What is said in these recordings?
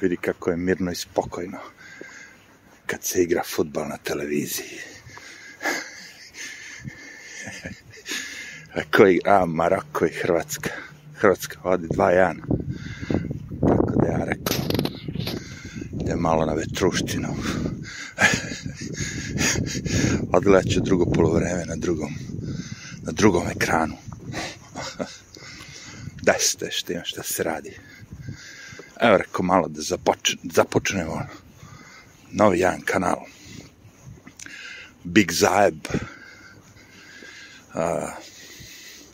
vidi kako je mirno i spokojno kad se igra futbal na televiziji. A ko igra? A, Maroko i Hrvatska. Hrvatska vodi 2-1. Tako da ja rekao, ide malo na vetruštinu. Odgledat ću drugo polovreme na drugom, na drugom ekranu. Desite što ima šta se radi. Evo rekao malo da započ, započnemo novi jedan kanal. Big Zaeb. Uh,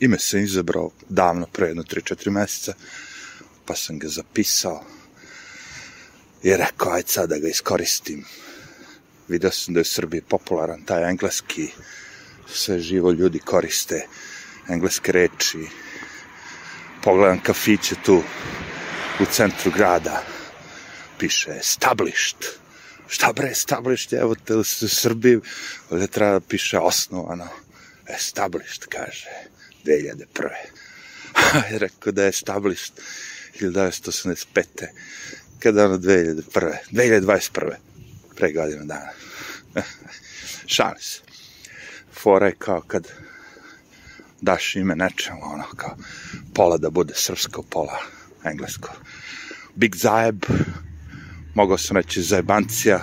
ime sam izabrao davno, pre jedno 3-4 meseca, pa sam ga zapisao i rekao, ajde sad da ga iskoristim. Video sam da je u Srbiji popularan taj engleski, sve živo ljudi koriste engleske reči. Pogledam kafiće tu u centru grada, piše established. Šta bre established, evo te u Srbiji, ovdje treba piše osnovano. Established, kaže, 2001. je rekao da je established 1985. Kada ono 2001. 2021. Pre godinu dana. Šalim se. Fora je kao kad daš ime nečemu, ono, kao pola da bude srpsko, pola englesko. Big Zaeb, mogao sam reći zajebancija,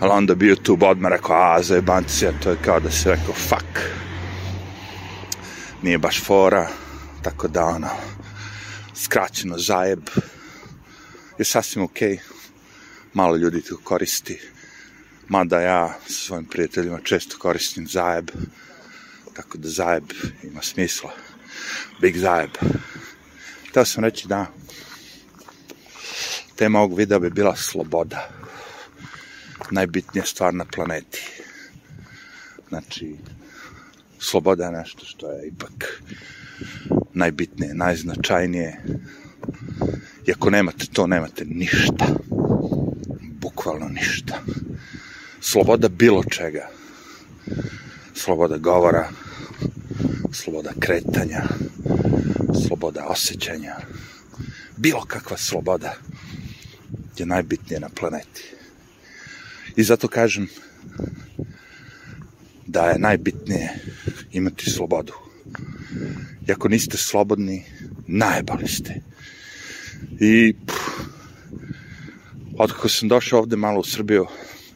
ali onda bi YouTube odmah rekao, a, zajebancija, to je kao da se rekao, fuck. Nije baš fora, tako da, ono, skraćeno zajeb je sasvim okej. Okay. Malo ljudi to koristi, mada ja sa svojim prijateljima često koristim zajeb, tako da zajeb ima smisla. Big zajeb. Htio sam reći da tema ovog videa bi bila sloboda. Najbitnija stvar na planeti. Znači, sloboda je nešto što je ipak najbitnije, najznačajnije. I ako nemate to, nemate ništa. Bukvalno ništa. Sloboda bilo čega. Sloboda govora, sloboda kretanja, sloboda osjećanja, bilo kakva sloboda je najbitnije na planeti. I zato kažem da je najbitnije imati slobodu. I ako niste slobodni, najbali ste. I pff, otkako sam došao ovde malo u Srbiju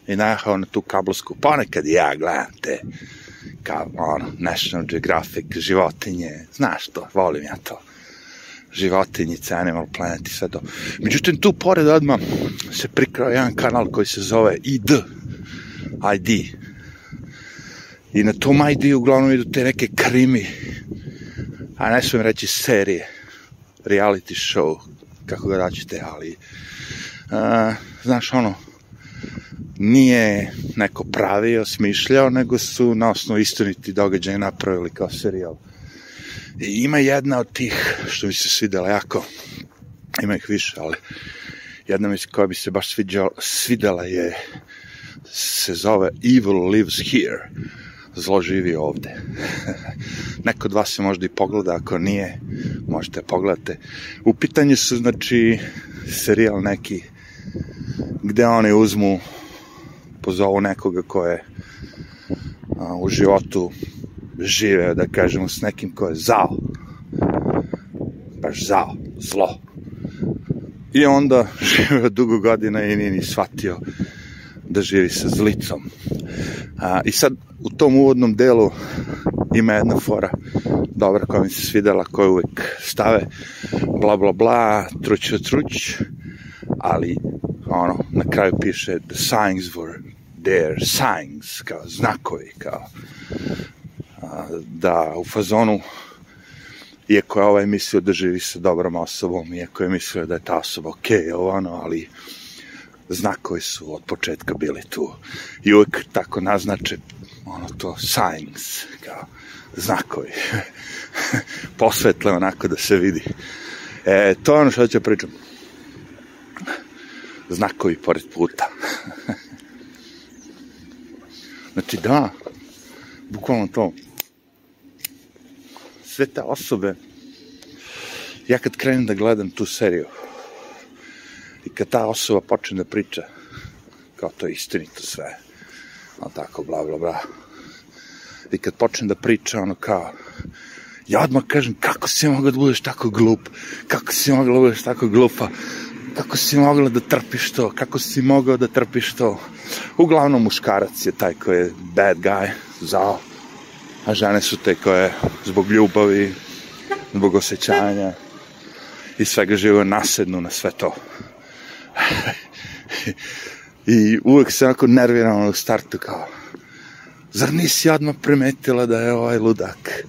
i najahao na tu kablovsku, ponekad ja gledam te kao ono, National Geographic, životinje, znaš to, volim ja to životinjice, Animal Planet i sve to. Međutim, tu pored odmah se prikrao jedan kanal koji se zove ID. ID. I na tom ID uglavnom idu te neke krimi, a ne smijem reći serije, reality show, kako ga daćete, ali uh, znaš ono, nije neko pravio, smišljao, nego su na osnovu istiniti događaje napravili kao serijal. I ima jedna od tih, što mi se svidela jako, ima ih više, ali jedna mi koja bi se baš sviđala, svidela je, se zove Evil Lives Here, zlo živi ovde. Neko od vas se možda i pogleda, ako nije, možete pogledate. U pitanju su, znači, serijal neki, gde oni uzmu, pozovu nekoga ko je a, u životu žive, da kažemo, s nekim ko je zao. Baš zao, zlo. I onda živeo dugo godina i nije ni shvatio da živi sa zlicom. A, I sad, u tom uvodnom delu ima jedna fora dobra koja mi se svidela, koja uvek stave bla bla bla, truć truć, ali ono, na kraju piše the signs were there, signs, kao znakovi, kao da u fazonu iako je ovaj mislio da živi sa dobrom osobom, iako je mislio da je ta osoba ok, ovo ono, ali znakovi su od početka bili tu. I uvek tako naznače ono to signs, kao znakovi. Posvetle onako da se vidi. E, to je ono što ću pričam. Znakovi pored puta. znači da, bukvalno to. Sve te osobe, ja kad krenem da gledam tu seriju, I kad ta osoba počne da priča, kao to je istinito sve, ono tako, bla, bla, bla. I kad počne da priča, ono kao, ja odmah kažem, kako si mogla da budeš tako glup, kako si mogla da budeš tako glupa, kako si mogla da trpiš to, kako si mogao da trpiš to. Uglavnom muškarac je taj koji je bad guy, zao, a žene su te koje zbog ljubavi, zbog osjećanja i svega živo nasednu na sve to. I uvek se onako nerviram u startu kao, zar nisi odmah primetila da je ovaj ludak?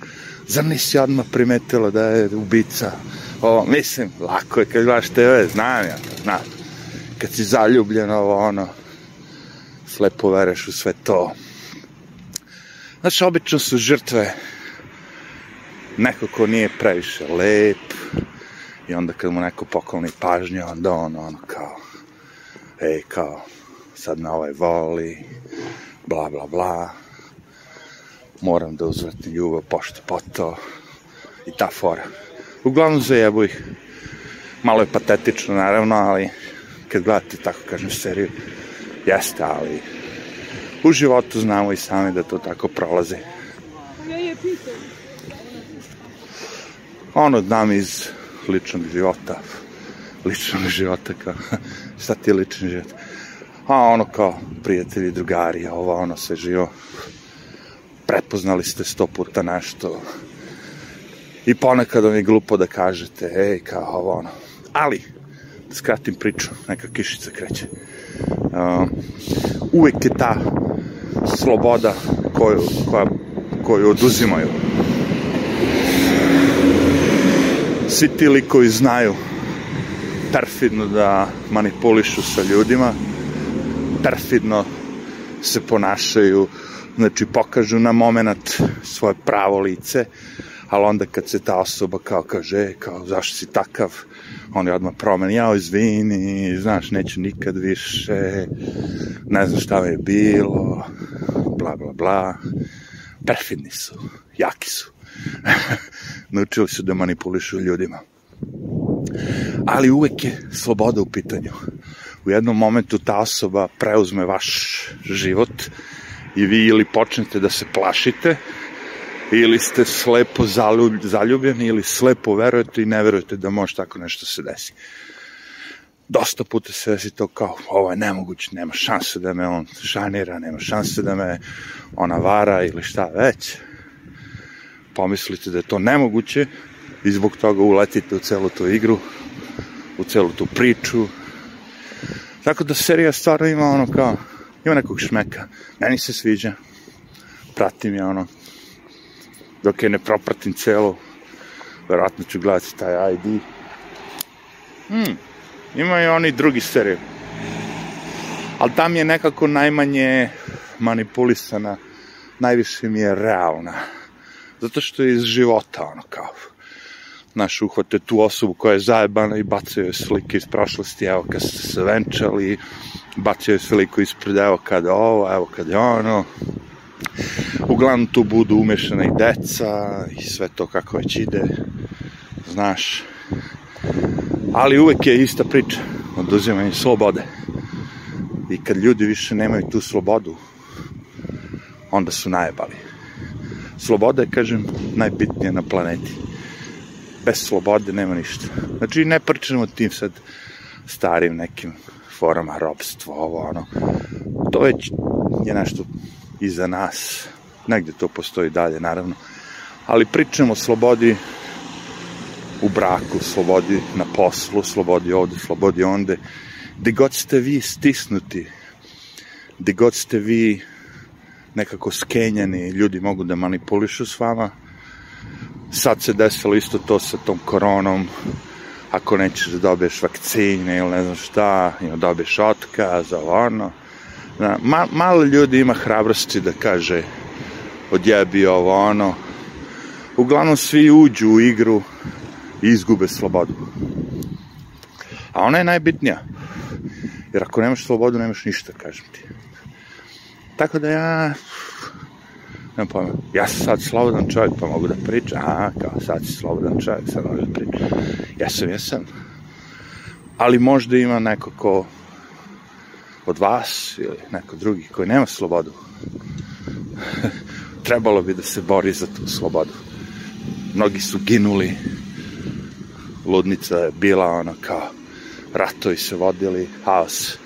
Zar nisi odmah primetila da je ubica? Ovo, mislim, lako je kad gledaš TV, znam ja znam. Kad si zaljubljen, ovo, ono, slepo vereš u sve to. Znači, obično su žrtve neko ko nije previše lep i onda kad mu neko pokloni pažnju, onda on, ono, kao, ej, kao, sad na ovaj voli, bla, bla, bla, moram da uzvratim ljubav pošto poto i ta fora. Uglavnom zajebu ih. Malo je patetično, naravno, ali kad gledate, tako kažem, seriju, jeste, ali u životu znamo i sami da to tako prolazi. Ono znam iz ličnog života. Ličnog života, kao, šta ti je lični život? A ono kao prijatelji, drugari, ovo ono sve živo. Prepoznali ste sto puta nešto. I ponekad vam je glupo da kažete, ej, kao ovo ono. Ali, da skratim priču, neka kišica kreće. Uh, uvek je ta sloboda koju, koja, koju oduzimaju. Svi ti likovi znaju perfidno da manipulišu sa ljudima, perfidno se ponašaju, znači pokažu na moment svoje pravo lice, ali onda kad se ta osoba kao kaže, e, kao zašto si takav, on je odmah promeni, ja izvini, znaš, neću nikad više, ne znam šta mi je bilo, bla, bla, bla. Perfidni su, jaki su. Naučili su da manipulišu ljudima. Ali uvek je sloboda u pitanju. U jednom momentu ta osoba preuzme vaš život i vi ili počnete da se plašite, ili ste slepo zaljubljeni, ili slepo verujete i ne verujete da može tako nešto se desi dosta puta se desi to kao, ovo je nemoguće, nema šanse da me on šanira, nema šanse da me ona vara ili šta već. Pomislite da je to nemoguće i zbog toga uletite u celu tu igru, u celu tu priču. Tako da serija stvarno ima ono kao, ima nekog šmeka. Meni se sviđa, pratim je ono, dok je ne propratim celo, verovatno ću gledati taj ID. Hmm, Ima i oni drugi serije. Ali tam je nekako najmanje manipulisana, najviše mi je realna. Zato što je iz života, ono kao, znaš, uhvate tu osobu koja je zajebana i bacaju slike iz prošlosti, evo kad ste se venčali, bacaju sliku ispred, evo kad ovo, evo kad je ono. Uglavnom tu budu umešana i deca i sve to kako već ide, znaš ali uvek je ista priča, oduzimanje slobode. I kad ljudi više nemaju tu slobodu, onda su najebali. Sloboda je, kažem, najbitnija na planeti. Bez slobode nema ništa. Znači, ne pričamo tim sad starim nekim forama robstva, ovo, ono. To već je nešto iza nas. Negde to postoji dalje, naravno. Ali pričamo o slobodi u braku, slobodi na poslu, slobodi ovde, slobodi onde. Gde god ste vi stisnuti, gde god ste vi nekako skenjani, ljudi mogu da manipulišu s vama. Sad se desilo isto to sa tom koronom, ako nećeš da dobiješ vakcine ili ne znam šta, ili dobiješ otkaz, ovo ono. Ma, malo ljudi ima hrabrosti da kaže odjebi ovo ono. Uglavnom svi uđu u igru i izgube slobodu. A ona je najbitnija. Jer ako nemaš slobodu, nemaš ništa, kažem ti. Tako da ja... Nemam pojma. Ja sam sad slobodan čovjek, pa mogu da pričam. A, kao sad si slobodan čovjek, sad mogu da pričam. Ja sam, ja sam. ali možda ima neko ko od vas ili neko drugi koji nema slobodu. Trebalo bi da se bori za tu slobodu. Mnogi su ginuli. Ludnica je bila ono kao ratovi se vodili haos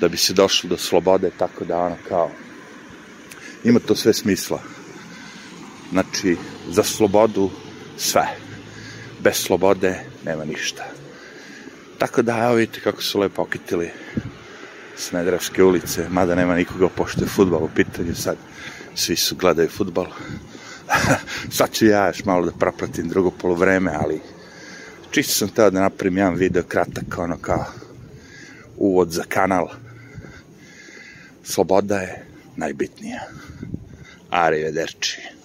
da bi se došlo do slobode tako da ono kao ima to sve smisla. Znači za slobodu sve. Bez slobode nema ništa. Tako da evo vidite kako su lepo okitili Smedrevske ulice, mada nema nikoga pošto je futbal u pitanju sad, svi su gledaju futbal. sad ću ja još malo da propratim drugo polovreme, ali čisto sam teo da napravim jedan video kratak, ono kao uvod za kanal. Sloboda je najbitnija. Arrivederci.